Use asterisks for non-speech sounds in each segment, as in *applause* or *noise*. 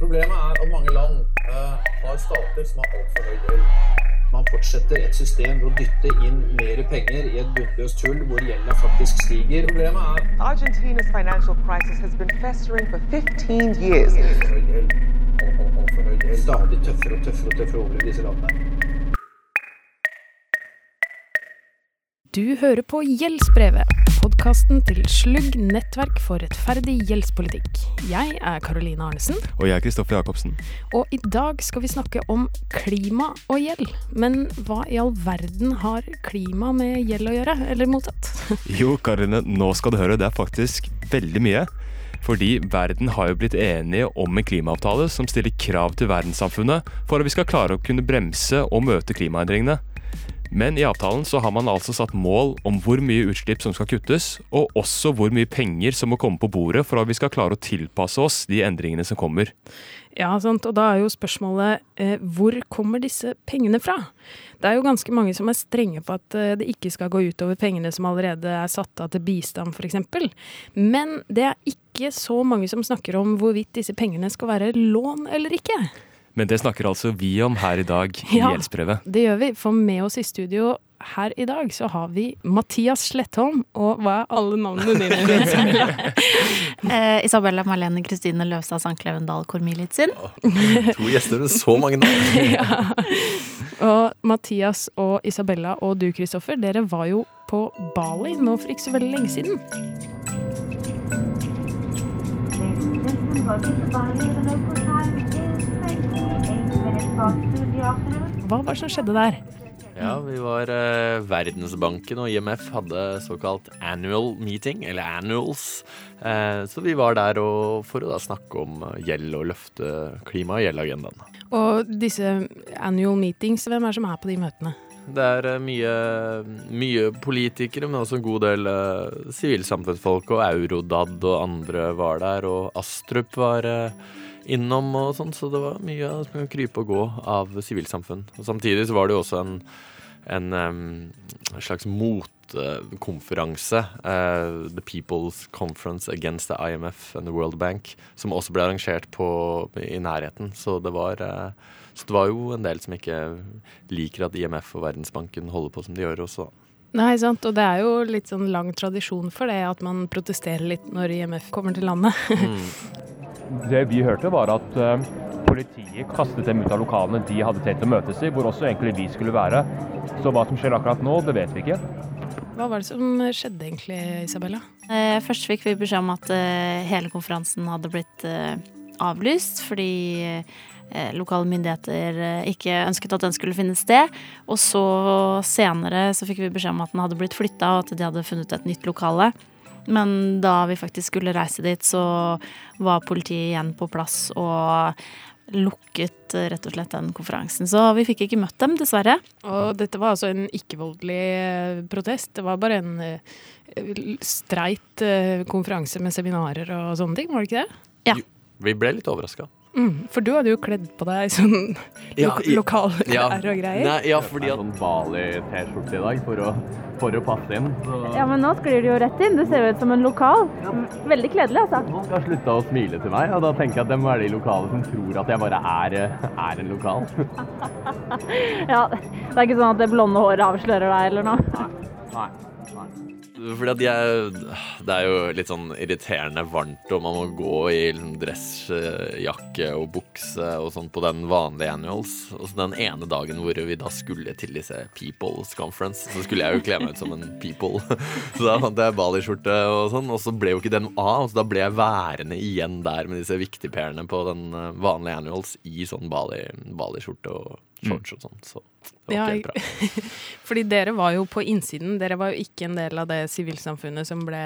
Problemet er at mange land eh, har stater som har altfor høy gjeld. Man fortsetter et system ved å dytte inn mer penger i et bunnløst hull hvor gjelda faktisk stiger. Problemet er Argentina's financial crisis has been festering for 15 years. altfor høy gjeld. Alt- alt- Altfor høy gjeld. Stadig tøffere og tøffere og tøffere over i disse landene. Du hører på Gjeldsbrevet, podkasten til Slugg nettverk for rettferdig gjeldspolitikk. Jeg er Karoline Arnesen, Og jeg er Kristoffer Jacobsen. og i dag skal vi snakke om klima og gjeld. Men hva i all verden har klima med gjeld å gjøre, eller motsatt? *laughs* Jo, Karoline, nå skal du høre, det er faktisk veldig mye. Fordi verden har jo blitt enige om en klimaavtale som stiller krav til verdenssamfunnet for at vi skal klare å kunne bremse og møte klimaendringene. Men i avtalen så har man altså satt mål om hvor mye utslipp som skal kuttes, og også hvor mye penger som må komme på bordet for at vi skal klare å tilpasse oss de endringene som kommer. Ja, sant. Og da er jo spørsmålet eh, hvor kommer disse pengene fra? Det er jo ganske mange som er strenge på at eh, det ikke skal gå utover pengene som allerede er satt av til bistand, f.eks. Men det er ikke så mange som snakker om hvorvidt disse pengene skal være lån eller ikke. Men det snakker altså vi om her i dag i Ja. Gjeldsbrevet. Det gjør vi, for med oss i studio her i dag så har vi Mathias Slettholm, og hva er alle navnene dine? Isabella? *laughs* Eh, Isabella Marlene Kristine Løvstad Sankleven Dahl Kormilitzin. To gjester med så mange navn. *laughs* ja. Og Mathias og Isabella og du, Kristoffer, dere var jo på Bali nå for ikke så veldig lenge siden. Hva var det som skjedde der? Ja, vi var eh, Verdensbanken og IMF hadde såkalt annual meeting, eller annuals. Eh, så vi var der og, for å da snakke om eh, gjeld og løfte klima- og gjeldagendaen. Og disse annual meetings, hvem er det som er på de møtene? Det er eh, mye, mye politikere, men også en god del eh, sivilsamfunnsfolk. Og Eurodad og andre var der, og Astrup var eh, innom og sånn, så det var mye kunne krype og gå av sivilsamfunn. Og samtidig så var det jo også en, en em, slags motkonferanse, uh, The People's Conference Against the IMF and the World Bank, som også ble arrangert på, i nærheten. Så det var uh, så det var jo en del som ikke liker at IMF og Verdensbanken holder på som de gjør også. Nei, sant, og det er jo litt sånn lang tradisjon for det, at man protesterer litt når IMF kommer til landet. Det vi hørte var at uh, politiet kastet dem ut av lokalene de hadde tenkt å møtes i, hvor også egentlig vi skulle være. Så hva som skjer akkurat nå, det vet vi ikke. Hva var det som skjedde egentlig, Isabella? Eh, først fikk vi beskjed om at eh, hele konferansen hadde blitt eh, avlyst fordi eh, lokale myndigheter eh, ikke ønsket at den skulle finne sted. Og så senere så fikk vi beskjed om at den hadde blitt flytta, og at de hadde funnet et nytt lokale. Men da vi faktisk skulle reise dit, så var politiet igjen på plass og lukket eh, rett og slett den konferansen. Så vi fikk ikke møtt dem, dessverre. Og dette var altså en ikke-voldelig eh, protest. Det var bare en eh, streit eh, konferanse med seminarer og sånne ting, var det ikke det? Ja. Vi ble litt overraska. Mm, for du hadde jo kledd på deg sånn Ja, lok i- lokalklær Ja. *laughs* og greier. Nei, ja, fordi at Sånn Bali-T-skjorte i dag for å, for å passe inn. Så Ja, men nå sklir du jo rett inn. Du ser jo ut som en lokal. Veldig kledelig, altså. noen skal slutte å smile til meg, og da tenker jeg at det må være de lokale som tror at jeg bare er, er en lokal. *laughs* Ja, Det er ikke sånn at det blonde håret avslører deg eller noe? Nei. Nei. Fordi jeg, Det er jo litt sånn irriterende varmt, og man må gå i liksom dressjakke og bukse og sånn på den vanlige annuals. Og så den ene dagen hvor vi da skulle til disse People's Conference, så skulle jeg jo kle meg ut som en people. *laughs* Så da fant jeg Bali-skjorte og sånn, og så ble jo ikke den av. Så da ble jeg værende igjen der med disse viktigperene på den eh, vanlige annuals i sånn Bali- Bali-skjorte og shorts og sånn. Så det var ikke helt bra. *laughs* Fordi dere var jo på innsiden. Dere var jo ikke en del av det sivilsamfunnet som ble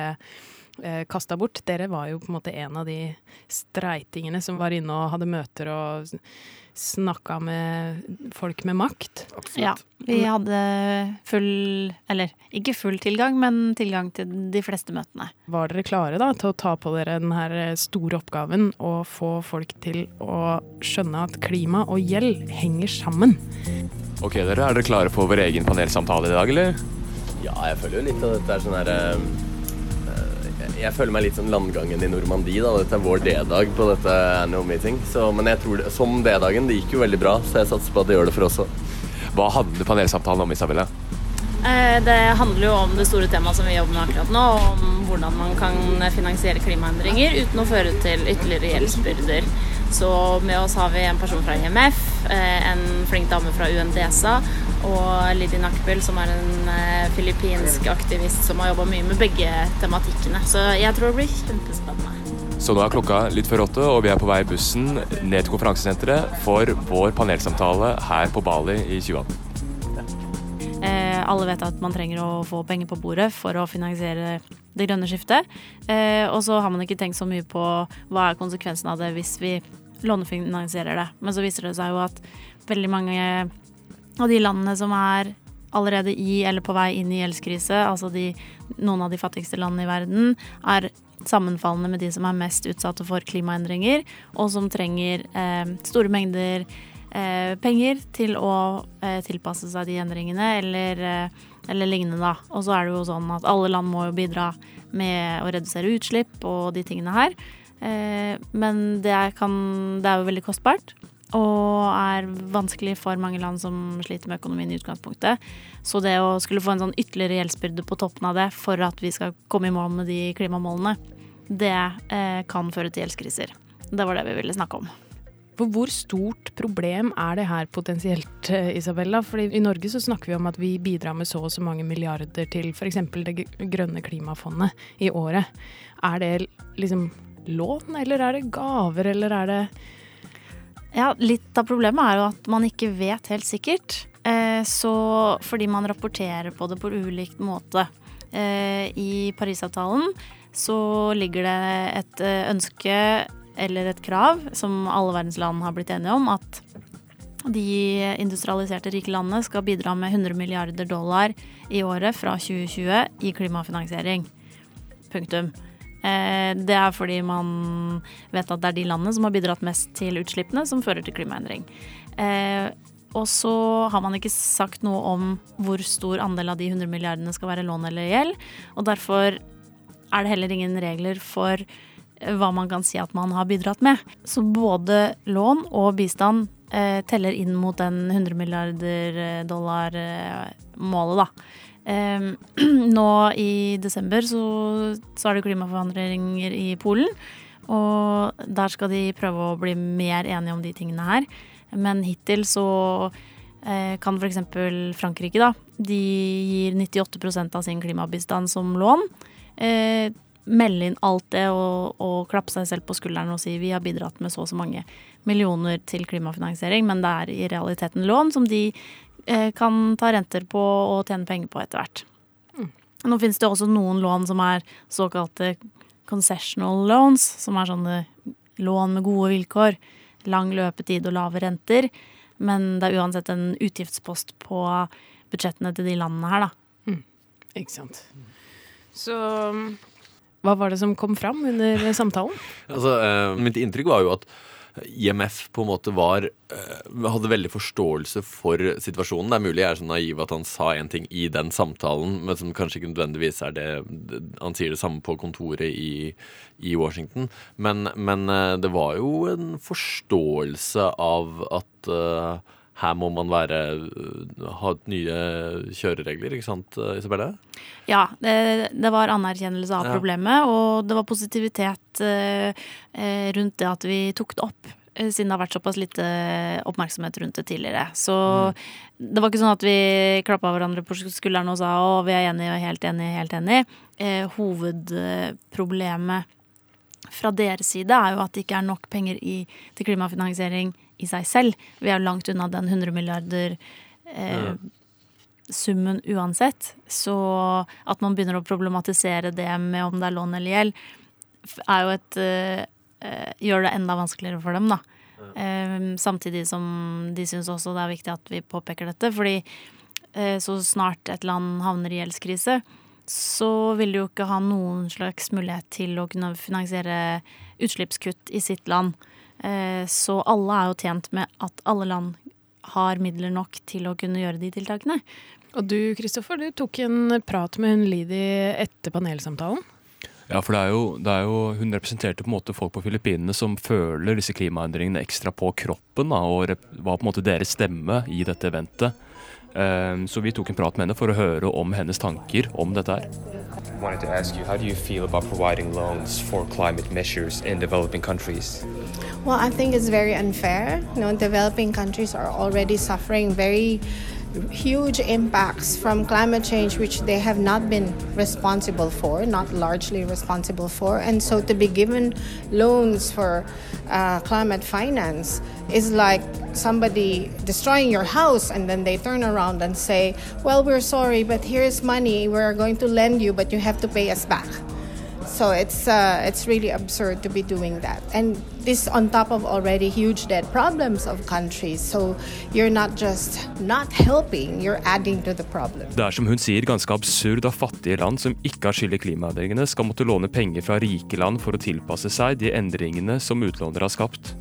eh, kasta bort. Dere var jo på en måte en av de streitingene som var inne og hadde møter og snakka med folk med makt. Ja, vi hadde full Eller ikke full tilgang, men tilgang til de fleste møtene. Var dere klare da til å ta på dere den her store oppgaven og få folk til å skjønne at klima og gjeld henger sammen? Ok, dere, Er dere klare for vår egen panelsamtale i dag, eller? Ja, jeg føler jo litt at dette er sånn her eh, Jeg føler meg litt som landgangen i Normandie. da. Dette er vår D-dag på dette annual meeting. Så, men jeg tror det, som D-dagen, det gikk jo veldig bra, så jeg satser på at det gjør det for oss òg. Hva handler panelsamtalen om, Isabella? Eh, Det handler jo om det store temaet som vi jobber med akkurat nå, om hvordan man kan finansiere klimaendringer uten å føre til ytterligere gjeldsbyrder. Så med oss har vi en person fra IMF, eh, en flink dame fra UNDESA og Lidi Nakbel, som er en eh, filippinsk aktivist som har jobba mye med begge tematikkene. Så jeg tror det blir kjempespennende. Så nå er klokka litt før åtte, og vi er på vei i bussen ned til konferansesenteret for vår panelsamtale her på Bali i 2018. Eh, alle vet at man trenger å få penger på bordet for å finansiere det grønne skiftet. Eh, og så har man ikke tenkt så mye på hva er konsekvensen av det hvis vi lånefinansierer det. Men så viser det seg jo at veldig mange av de landene som er allerede i eller på vei inn i gjeldskrise, altså de, noen av de fattigste landene i verden, er sammenfallende med de som er mest utsatte for klimaendringer, og som trenger eh, store mengder eh, penger til å eh, tilpasse seg de endringene, eller, eh, eller lignende, da. Og så er det jo sånn at alle land må jo bidra med å redusere utslipp og de tingene her. Eh, men det kan, det er jo veldig kostbart. Og er vanskelig for mange land som sliter med økonomien i utgangspunktet. Så det å skulle få en sånn ytterligere gjeldsbyrde på toppen av det for at vi skal komme i mål med de klimamålene, det eh, kan føre til gjeldskriser. Det var det vi ville snakke om. For hvor stort problem er det her potensielt, eh, Isabella? Fordi i Norge så snakker vi om at vi bidrar med så og så mange milliarder til f.eks. det grønne klimafondet i året. Er det liksom lån, eller er det gaver, eller er det Ja, litt av problemet er jo at man ikke vet helt sikkert. Eh, så fordi man rapporterer på det på ulikt måte. Eh, I Parisavtalen så ligger det et eh, ønske eller et krav som alle verdens land har blitt enige om, at de industrialiserte rike landene skal bidra med 100 milliarder dollar i året fra 2020 i klimafinansiering. Punktum. Eh, Det er fordi man vet at det er de landene som har bidratt mest til utslippene, som fører til klimaendring. Eh, Og så har man ikke sagt noe om hvor stor andel av de 100 milliardene skal være lån eller gjeld. Og derfor er det heller ingen regler for eh, hva man kan si at man har bidratt med. Så både lån og bistand teller inn mot den 100 milliarder dollar-målet, da. Eh, *clears throat* nå i desember så, så er det klimaforandringer i Polen. Og der skal de prøve å bli mer enige om de tingene her. Men hittil så eh, kan f.eks. Frankrike, da. De gir 98% av sin klimabistand som lån. Eh, melde inn alt det og, og klappe seg selv på skulderen og si vi har bidratt med så og så mange millioner til klimafinansiering, men det er i realiteten lån som de kan ta renter på og tjene penger på etter hvert. Nå finnes det også noen lån som er såkalte concessional loans, som er sånne lån med gode vilkår, lang løpetid og lave renter, men det er uansett en utgiftspost på budsjettene til de landene her, da. Ikke sant. Så hva var det som kom fram under samtalen? Altså, eh, mitt inntrykk var jo at IMF på en måte var eh, hadde veldig forståelse for situasjonen. Det er mulig jeg er så naiv at han sa en ting i den samtalen, men som kanskje ikke nødvendigvis er det Han sier det samme på kontoret i, i Washington. Men, men eh, det var jo en forståelse av at eh, her må man være eh, ha nye kjøreregler, ikke sant, eh, Isabelle? Ja, det, det var anerkjennelse av Ja. problemet, og det var positivitet eh, rundt det at vi tok det opp. Siden det har vært såpass lite oppmerksomhet rundt det tidligere. Så det var ikke sånn at vi klappa hverandre på skulderen og sa å, vi er enige, og helt enige, helt enige. Eh, hovedproblemet fra deres side er jo at det ikke er nok penger i, til klimafinansiering i seg selv. Vi er jo langt unna den 100 milliarder eh, summen uansett. Så at man begynner å problematisere det med om det er lån eller gjeld, er jo et eh, eh, Gjør det enda vanskeligere for dem, da. Eh, samtidig som de syns også det er viktig at vi påpeker dette. Fordi eh, så snart et land havner i gjeldskrise, så vil de jo ikke ha noen slags mulighet til å kunne finansiere utslippskutt i sitt land. Eh, Så alle er jo tjent med at alle land har midler nok til å kunne gjøre de tiltakene. Og du Kristoffer, du tok en prat med hun Lidi etter panelsamtalen. Ja, for det er, jo, det er jo, Hun representerte på en måte folk på Filippinene som føler disse klimaendringene ekstra på kroppen. Da, og var på en måte deres stemme i dette eventet. Um, så vi tok en prat med henne for å høre om hennes tanker om dette her. Wanted to ask you, how do you feel about providing loans for climate measures in developing countries? Well, I think it's very unfair. You know, developing countries are already suffering very huge impacts from climate change, which they have not been responsible for, not largely responsible for. And so to be given loans for uh, climate finance is like somebody destroying your house and then they turn around and say, Well, we're sorry, but here's money we're going to lend you, but you have to pay us back. So it's uh, it's really absurd to be doing that, and this on top of already huge debt problems of countries. So you're not just not helping, you're adding to the problem. Det er som hun sier ganske absurd at fattige land som ikke har skyld i klimaendringene, skal måtte låne penger fra rike land for å tilpasse seg de endringene som utlånere har skapt.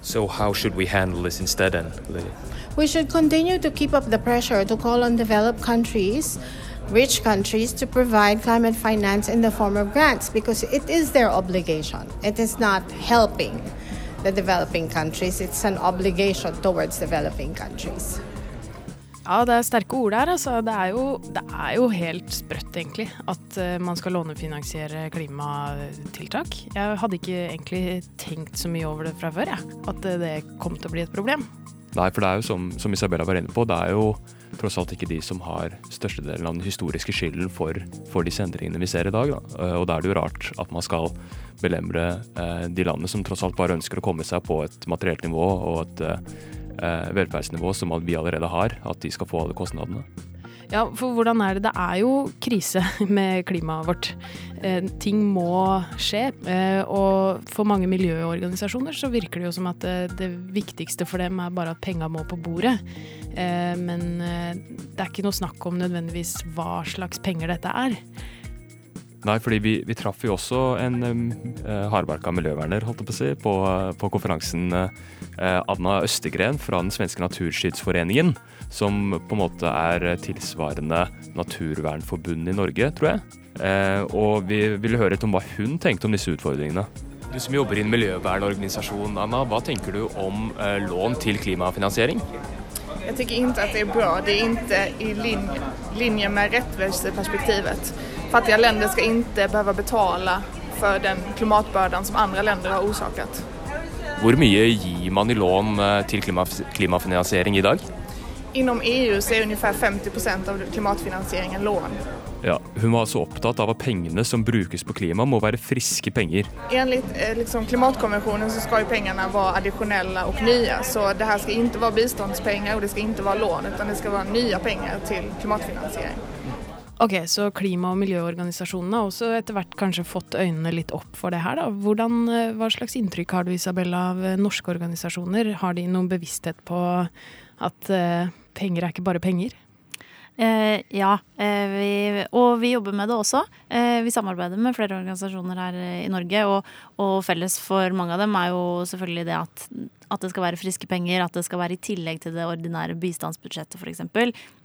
So how should we handle this instead then, Lily? We should continue to keep up the pressure to call on developed countries rich countries to provide climate finance in the form of grants because it is their obligation. It is not helping the developing countries, it's an obligation towards developing countries. Ja, det er sterke ord der. Altså. Det, er jo, det er jo helt sprøtt, egentlig, at uh, man skal lånefinansiere klimatiltak. Jeg hadde ikke egentlig tenkt så mye over det fra før, jeg. At uh, det kom til å bli et problem. Nei, for det er jo som, som Isabella var inne på, det er jo tross alt ikke de som har størstedelen av den historiske skylden for, for disse endringene vi ser i dag. Da. Eh, og da er det jo rart at man skal belemre eh, de landene som tross alt bare ønsker å komme seg på et materielt nivå og et eh, velferdsnivå som vi allerede har, at de skal få alle kostnadene. Ja, for hvordan er det? Det er jo krise *laughs* med klimaet vårt. Eh, ting må skje. Eh, og for mange miljøorganisasjoner så virker det jo som at det, det viktigste for dem er bare at penga må på bordet. Eh, men eh, det er ikke noe snakk om nødvendigvis hva slags penger dette er. Nei, fordi vi, vi traff jo også en um, hardbarka miljøverner, holdt jeg på å si, på, på konferansen. Uh, Anna Østegren fra den svenske Naturskyddsforeningen, som på en måte er tilsvarende Naturvernforbundet i Norge, tror jeg. Uh, og vi ville høre litt om hva hun tenkte om disse utfordringene. Du som jobber i en miljøvernorganisasjon, Anna, hva tenker du om uh, lån til klimafinansiering? Jeg tenker ikke at det er bra. Det er ikke i linje, linje med rättviseperspektivet. Fattiga länder ska inte behöva betala for den klimatbördan som andre länder har orsakat. Hvor mye gir man i lån eh, til klimafinansiering i dag? Inom EU så er ungefär 50% av klimatfinansieringen lån. Ja, Hun var altså opptatt av at pengene som brukes på klima må være friske penger. Enligt eh, liksom, klimatkonvensjonen så skal jo pengene være addisjonelle og nye. Så det her skal ikke være bistandspenger og det skal ikke være lån, men det skal være nye penger til klimatfinansiering. Ok, Så klima- og miljøorganisasjonene har også etter hvert kanskje fått øynene litt opp for det her. da. Hvordan, eh, hva slags inntrykk har du Isabella, av eh, norske organisasjoner? Har de noen bevissthet på at eh, penger er ikke bare penger? Eh, ja, eh, vi, og vi jobber med det også. Eh, vi samarbeider med flere organisasjoner her i Norge. Og, og, felles for mange av dem er jo selvfølgelig det at, at, det skal være friske penger. At det skal være i tillegg til det ordinære bistandsbudsjettet f.eks.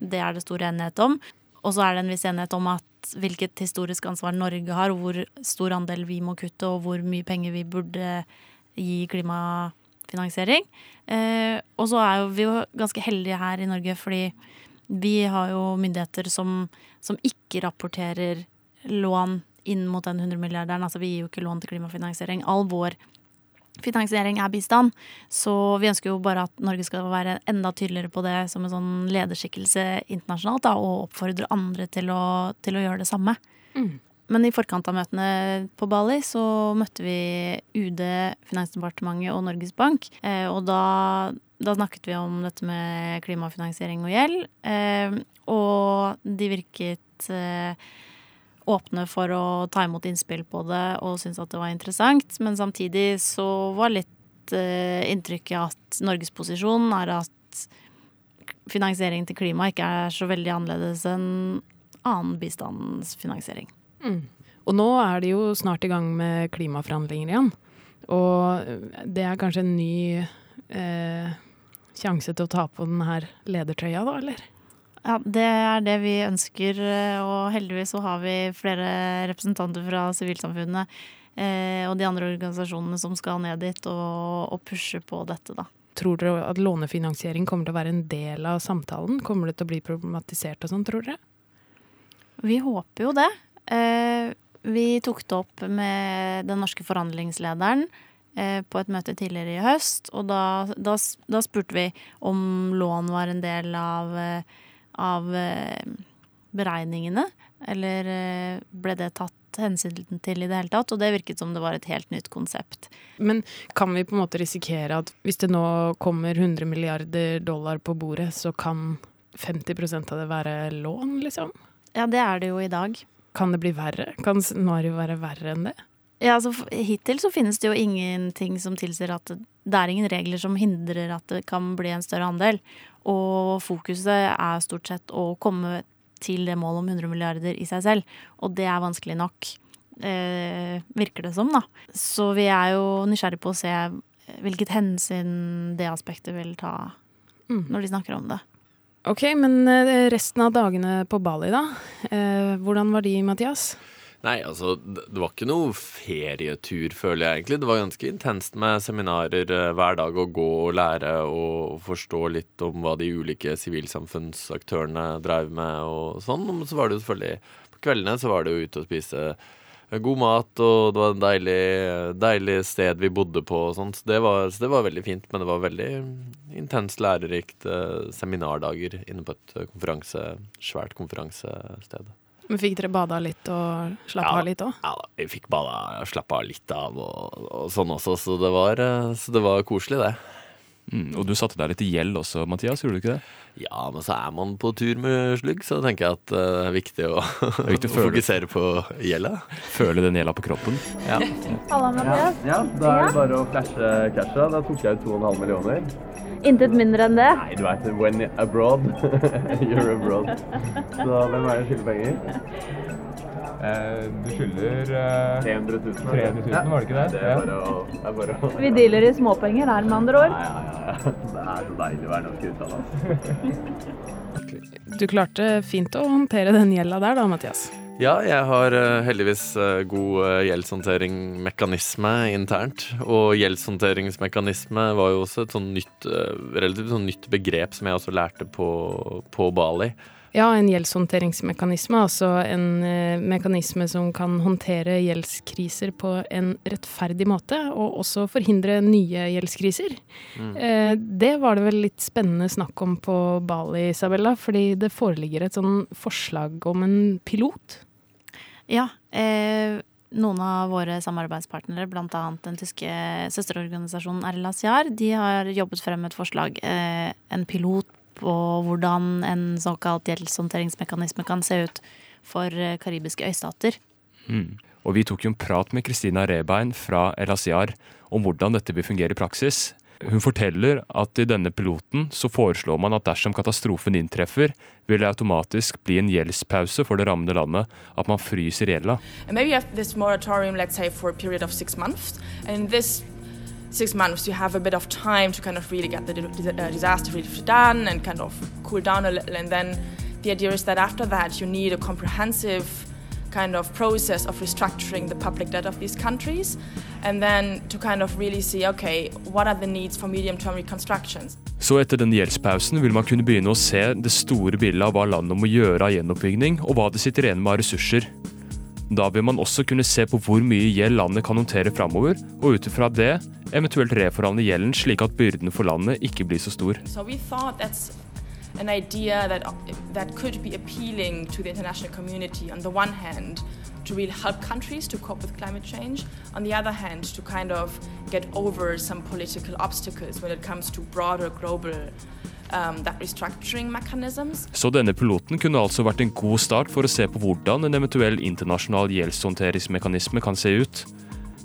Det er det stor enighet om. Og så er det en viss enighet om at hvilket historisk ansvar Norge har, hvor stor andel vi må kutte, og hvor mye penger vi burde gi klimafinansiering. Eh, og så er jo vi jo ganske heldige her i Norge, fordi vi har jo myndigheter som, som ikke rapporterer lån inn mot den 100 milliarderen. Altså vi gir jo ikke lån til klimafinansiering. All vår finansiering er bistand. Så vi ønsker jo bare at Norge skal være enda tydeligere på det som en sånn lederskikkelse internasjonalt, da, og oppfordre andre til å, til å gjøre det samme. Mm. Men i forkant av møtene på Bali så møtte vi UD, Finansdepartementet og Norges Bank. Eh, og da, da, snakket vi om dette med klimafinansiering og gjeld. Eh, og de virket eh, åpne for å ta imot innspill på det og syntes at det var interessant. Men samtidig så var litt uh, inntrykket at Norges posisjon er at finansiering til klima ikke er så veldig annerledes enn annen bistandsfinansiering. Mm. Og nå er de jo snart i gang med klimaforhandlinger igjen. Og det er kanskje en ny eh, sjanse til å ta på den her ledertrøya, da, eller? Ja, det er det vi ønsker, eh, og heldigvis så har vi flere representanter fra sivilsamfunnet eh, og de andre organisasjonene som skal ned dit og, og pushe på dette, da. Tror dere at lånefinansiering kommer til å være en del av samtalen? Kommer det til å bli problematisert og sånn, tror dere? Vi håper jo det. Eh, vi tok det opp med den norske forhandlingslederen eh, på et møte tidligere i høst, og da, da, da spurte vi om lån var en del av, eh, av eh, beregningene, eller eh, ble det tatt hensyn til i det hele tatt, og det virket som det var et helt nytt konsept. Men kan vi på en måte risikere at hvis det nå kommer 100 milliarder dollar på bordet, så kan 50% av det være lån, liksom? Ja, det er det jo i dag. Kan det bli verre? Kan scenarioet være verre enn det? Ja, altså Hittil så finnes det jo ingenting som tilsier at det er ingen regler som hindrer at det kan bli en større andel. Og fokuset er stort sett å komme til det målet om 100 milliarder i seg selv. Og det er vanskelig nok, eh, virker det som, da. Så vi er jo nysgjerrig på å se hvilket hensyn det aspektet vil ta Mm. når de snakker om det. Ok, men eh, resten av dagene på Bali, da? Eh, hvordan var de, Mathias? Nei, altså, det var ikke noe ferietur, føler jeg egentlig. Det var ganske intenst med seminarer eh, hver dag å gå og lære og forstå litt om hva de ulike sivilsamfunnsaktørene drev med og sånn. Men så var det jo selvfølgelig På kveldene så var det jo ute og spise eh, god mat, og det var et deilig, deilig sted vi bodde på og sånt. Så det, var, så det var veldig fint, men det var veldig intenst lærerikt eh, seminardager inne på et eh, konferanse, svært konferansested. Men Fikk dere bada litt og slappa av litt òg? Ja da, vi fikk bada, og slappa av litt av og, og sånn også, så det var, eh, så det var koselig, det. Mm, og du satte deg litt i gjeld også, Mathias, gjorde du ikke det? Ja, men så er man på tur med slugg, så tenker jeg at eh, det er viktig å, er viktig å *laughs* å fokusere på gjelda. Føle den gjelda på kroppen. Ja. Halla, Mathias. Ja, da er det bare å flashe casha. Da tok jeg ut 2,5 millioner. Intet mindre enn det. Nei, du veit, when abroad, *laughs* you're abroad. Så hvem er det skylder penger? du skylder 300 000. 300 000, var det ikke det? Det er bare å, det er bare å Vi dealer i småpenger her, med andre ord. Ja, ja, ja. Det er så deilig å være norsk utenlands. *laughs* Du klarte fint å håndtere den gjelda der da, Mathias. Ja, jeg har eh, heldigvis eh, god uh, gjeldshåndteringsmekanisme internt. Og gjeldshåndteringsmekanisme var jo også et sånn nytt, eh, relativt sånn nytt begrep som jeg også lærte på, på Bali. Ja, en gjeldshåndteringsmekanisme, altså en eh, mekanisme som kan håndtere gjeldskriser på en rettferdig måte, og også forhindre nye gjeldskriser. Mm. Eh, det var det vel litt spennende snakk om på Bali, Isabella, fordi det foreligger et sånn forslag om en pilot. Ja. Eh, noen av våre samarbeidspartnere, bl.a. den tyske søsterorganisasjonen RLA Siar, de har jobbet frem et forslag, eh, en pilot på hvordan en såkalt gjeldshåndteringsmekanisme kan se ut for eh, karibiske øystater. Mm. Og vi tok jo en prat med Kristina Rebein fra Asiar om hvordan dette vil fungere i praksis. Hun forteller at i denne piloten så foreslår man at dersom katastrofen inntreffer, vil det automatisk bli en gjeldspause for det rammede landet, at man fryser gjelda. Maybe you have this moratorium, let's say, for a period of six months. And this six months, you have a bit of time to kind of really get the uh, disaster relief done and kind of cool down a little. And then the idea is that after that, you need a comprehensive kind of process of restructuring the public debt of these countries. And then to kind of really see, okay, what are the needs for medium term reconstructions? Så etter denne gjeldspausen vil man kunne begynne å se det store bildet av hva landet må gjøre av gjenoppbygging, og hva det sitter igjen med av ressurser. Da vil man også kunne se på hvor mye gjeld landet kan håndtere framover, og ut ifra det eventuelt reforhandle gjelden slik at byrden for landet ikke blir så stor. So an idea that that could be appealing to the international community on the one hand to really help countries to cope with climate change, on the other hand to kind of get over some political obstacles when it comes to broader global um, that restructuring mechanisms. Så denne piloten kunne altså vært en god start for å se på hvordan en eventuell internasjonal gjeldshåndteringsmekanisme kan se ut.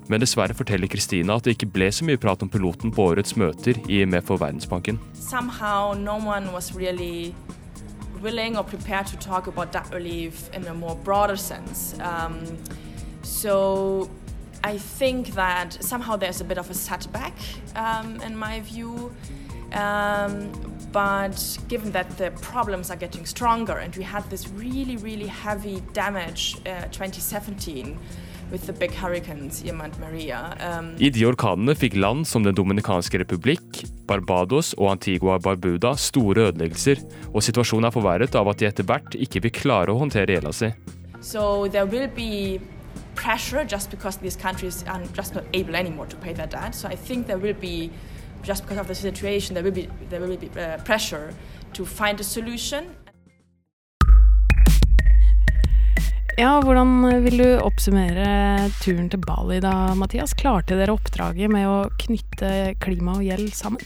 Men dessverre forteller Kristina at det ikke ble så mye prat om piloten på årets møter i IMF og Verdensbanken. Somehow no one was really willing or prepared to talk about debt relief in a more broader sense. Um, so I think that somehow there's a bit of a setback um, in my view. Um, but given that the problems are getting stronger and we had this really, really heavy damage uh, 2017 with the big hurricanes Irma and Maria. Um, I de orkanene fikk land som Den dominikanske republikk, Barbados og Antigua Barbuda store ødeleggelser, og situasjonen er forverret av at de etter hvert ikke vil klare å håndtere gjelda si. so there will be pressure just because these countries are just not able anymore to pay their debt. So I think there will be, just because of the situation, there will be there will be uh, pressure to find a solution. Ja, hvordan vil du oppsummere turen til Bali da, Mathias? Klarte dere oppdraget med å knytte klima og gjeld sammen?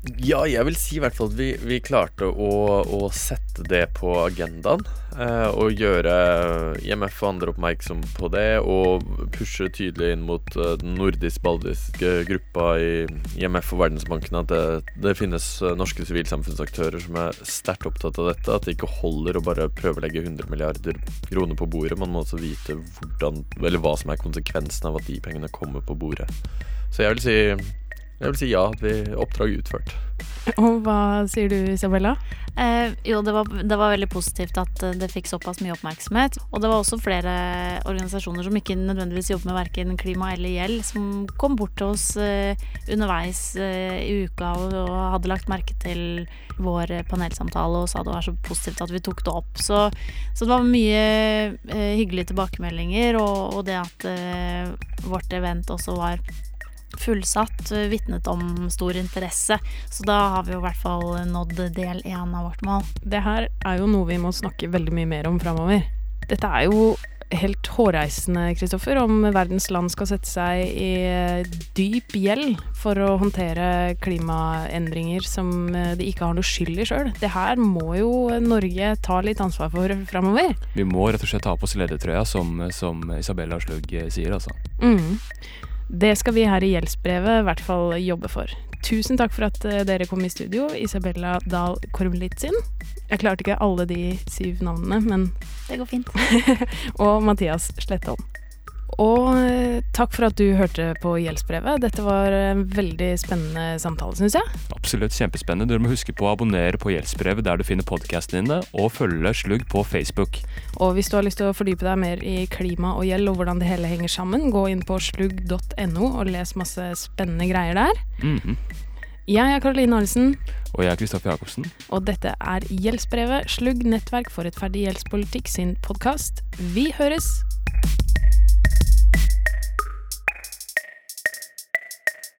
Ja, jeg vil si i hvert fall at vi, vi klarte å, å sette det på agendaen. Eh, og gjøre IMF og andre oppmerksom på det, og pushe tydelig inn mot eh, den nordisk-baldiske gruppa i IMF og Verdensbanken at det, det finnes eh, norske sivilsamfunnsaktører som er sterkt opptatt av dette. At det ikke holder å bare prøve å legge 100 milliarder kroner på bordet. Man må også vite hvordan, hva som er konsekvensen av at de pengene kommer på bordet. Så jeg vil si jeg vil si ja, at vi oppdrag utført. Og hva sier du, Isabella? Eh, jo, det var, det var veldig positivt at eh, det fikk såpass mye oppmerksomhet. Og det var også flere organisasjoner som ikke nødvendigvis jobber med verken klima eller gjeld, som kom bort til oss eh, underveis eh, i uka og, og hadde lagt merke til vår panelsamtale og sa det var så positivt at vi tok det opp. Så, så det var mye eh, hyggelige tilbakemeldinger, og, og det at eh, vårt event også var fullsatt, eh, vitnet om stor interesse. Så da har vi jo i hvert fall nådd del én av vårt mål. Det her er jo noe vi må snakke veldig mye mer om framover. Dette er jo helt hårreisende, Kristoffer, om verdens land skal sette seg i eh, dyp gjeld for å håndtere klimaendringer som eh, de ikke har noe skyld i sjøl. Det her må jo Norge ta litt ansvar for framover. Vi må rett og slett ta på oss ledertrøya, som, som Isabella Slugg sier, altså. Mm. Det skal vi her i Gjeldsbrevet i hvert fall jobbe for. Tusen takk for at eh, dere kom i studio, Isabella Dahl Kormlitzin. Jeg klarte ikke alle de syv navnene, men Det går fint. *laughs* og Mathias Slettholm. Og eh, takk for at du hørte på Gjeldsbrevet. Dette var en veldig spennende samtale, syns jeg. Absolutt kjempespennende. Dere må huske på å abonnere på Gjeldsbrevet der du finner podkastene dine, og følge Slugg på Facebook. Og hvis du har lyst til å fordype deg mer i klima og gjeld og hvordan det hele henger sammen, gå inn på slugg.no og les masse spennende greier der. Mhm. Jeg er Karoline Arnesen, Og jeg er Kristoffer Jacobsen. og dette er Gjeldsbrevet, Slugg nettverk for rettferdig gjeldspolitikk sin podkast. Vi høres!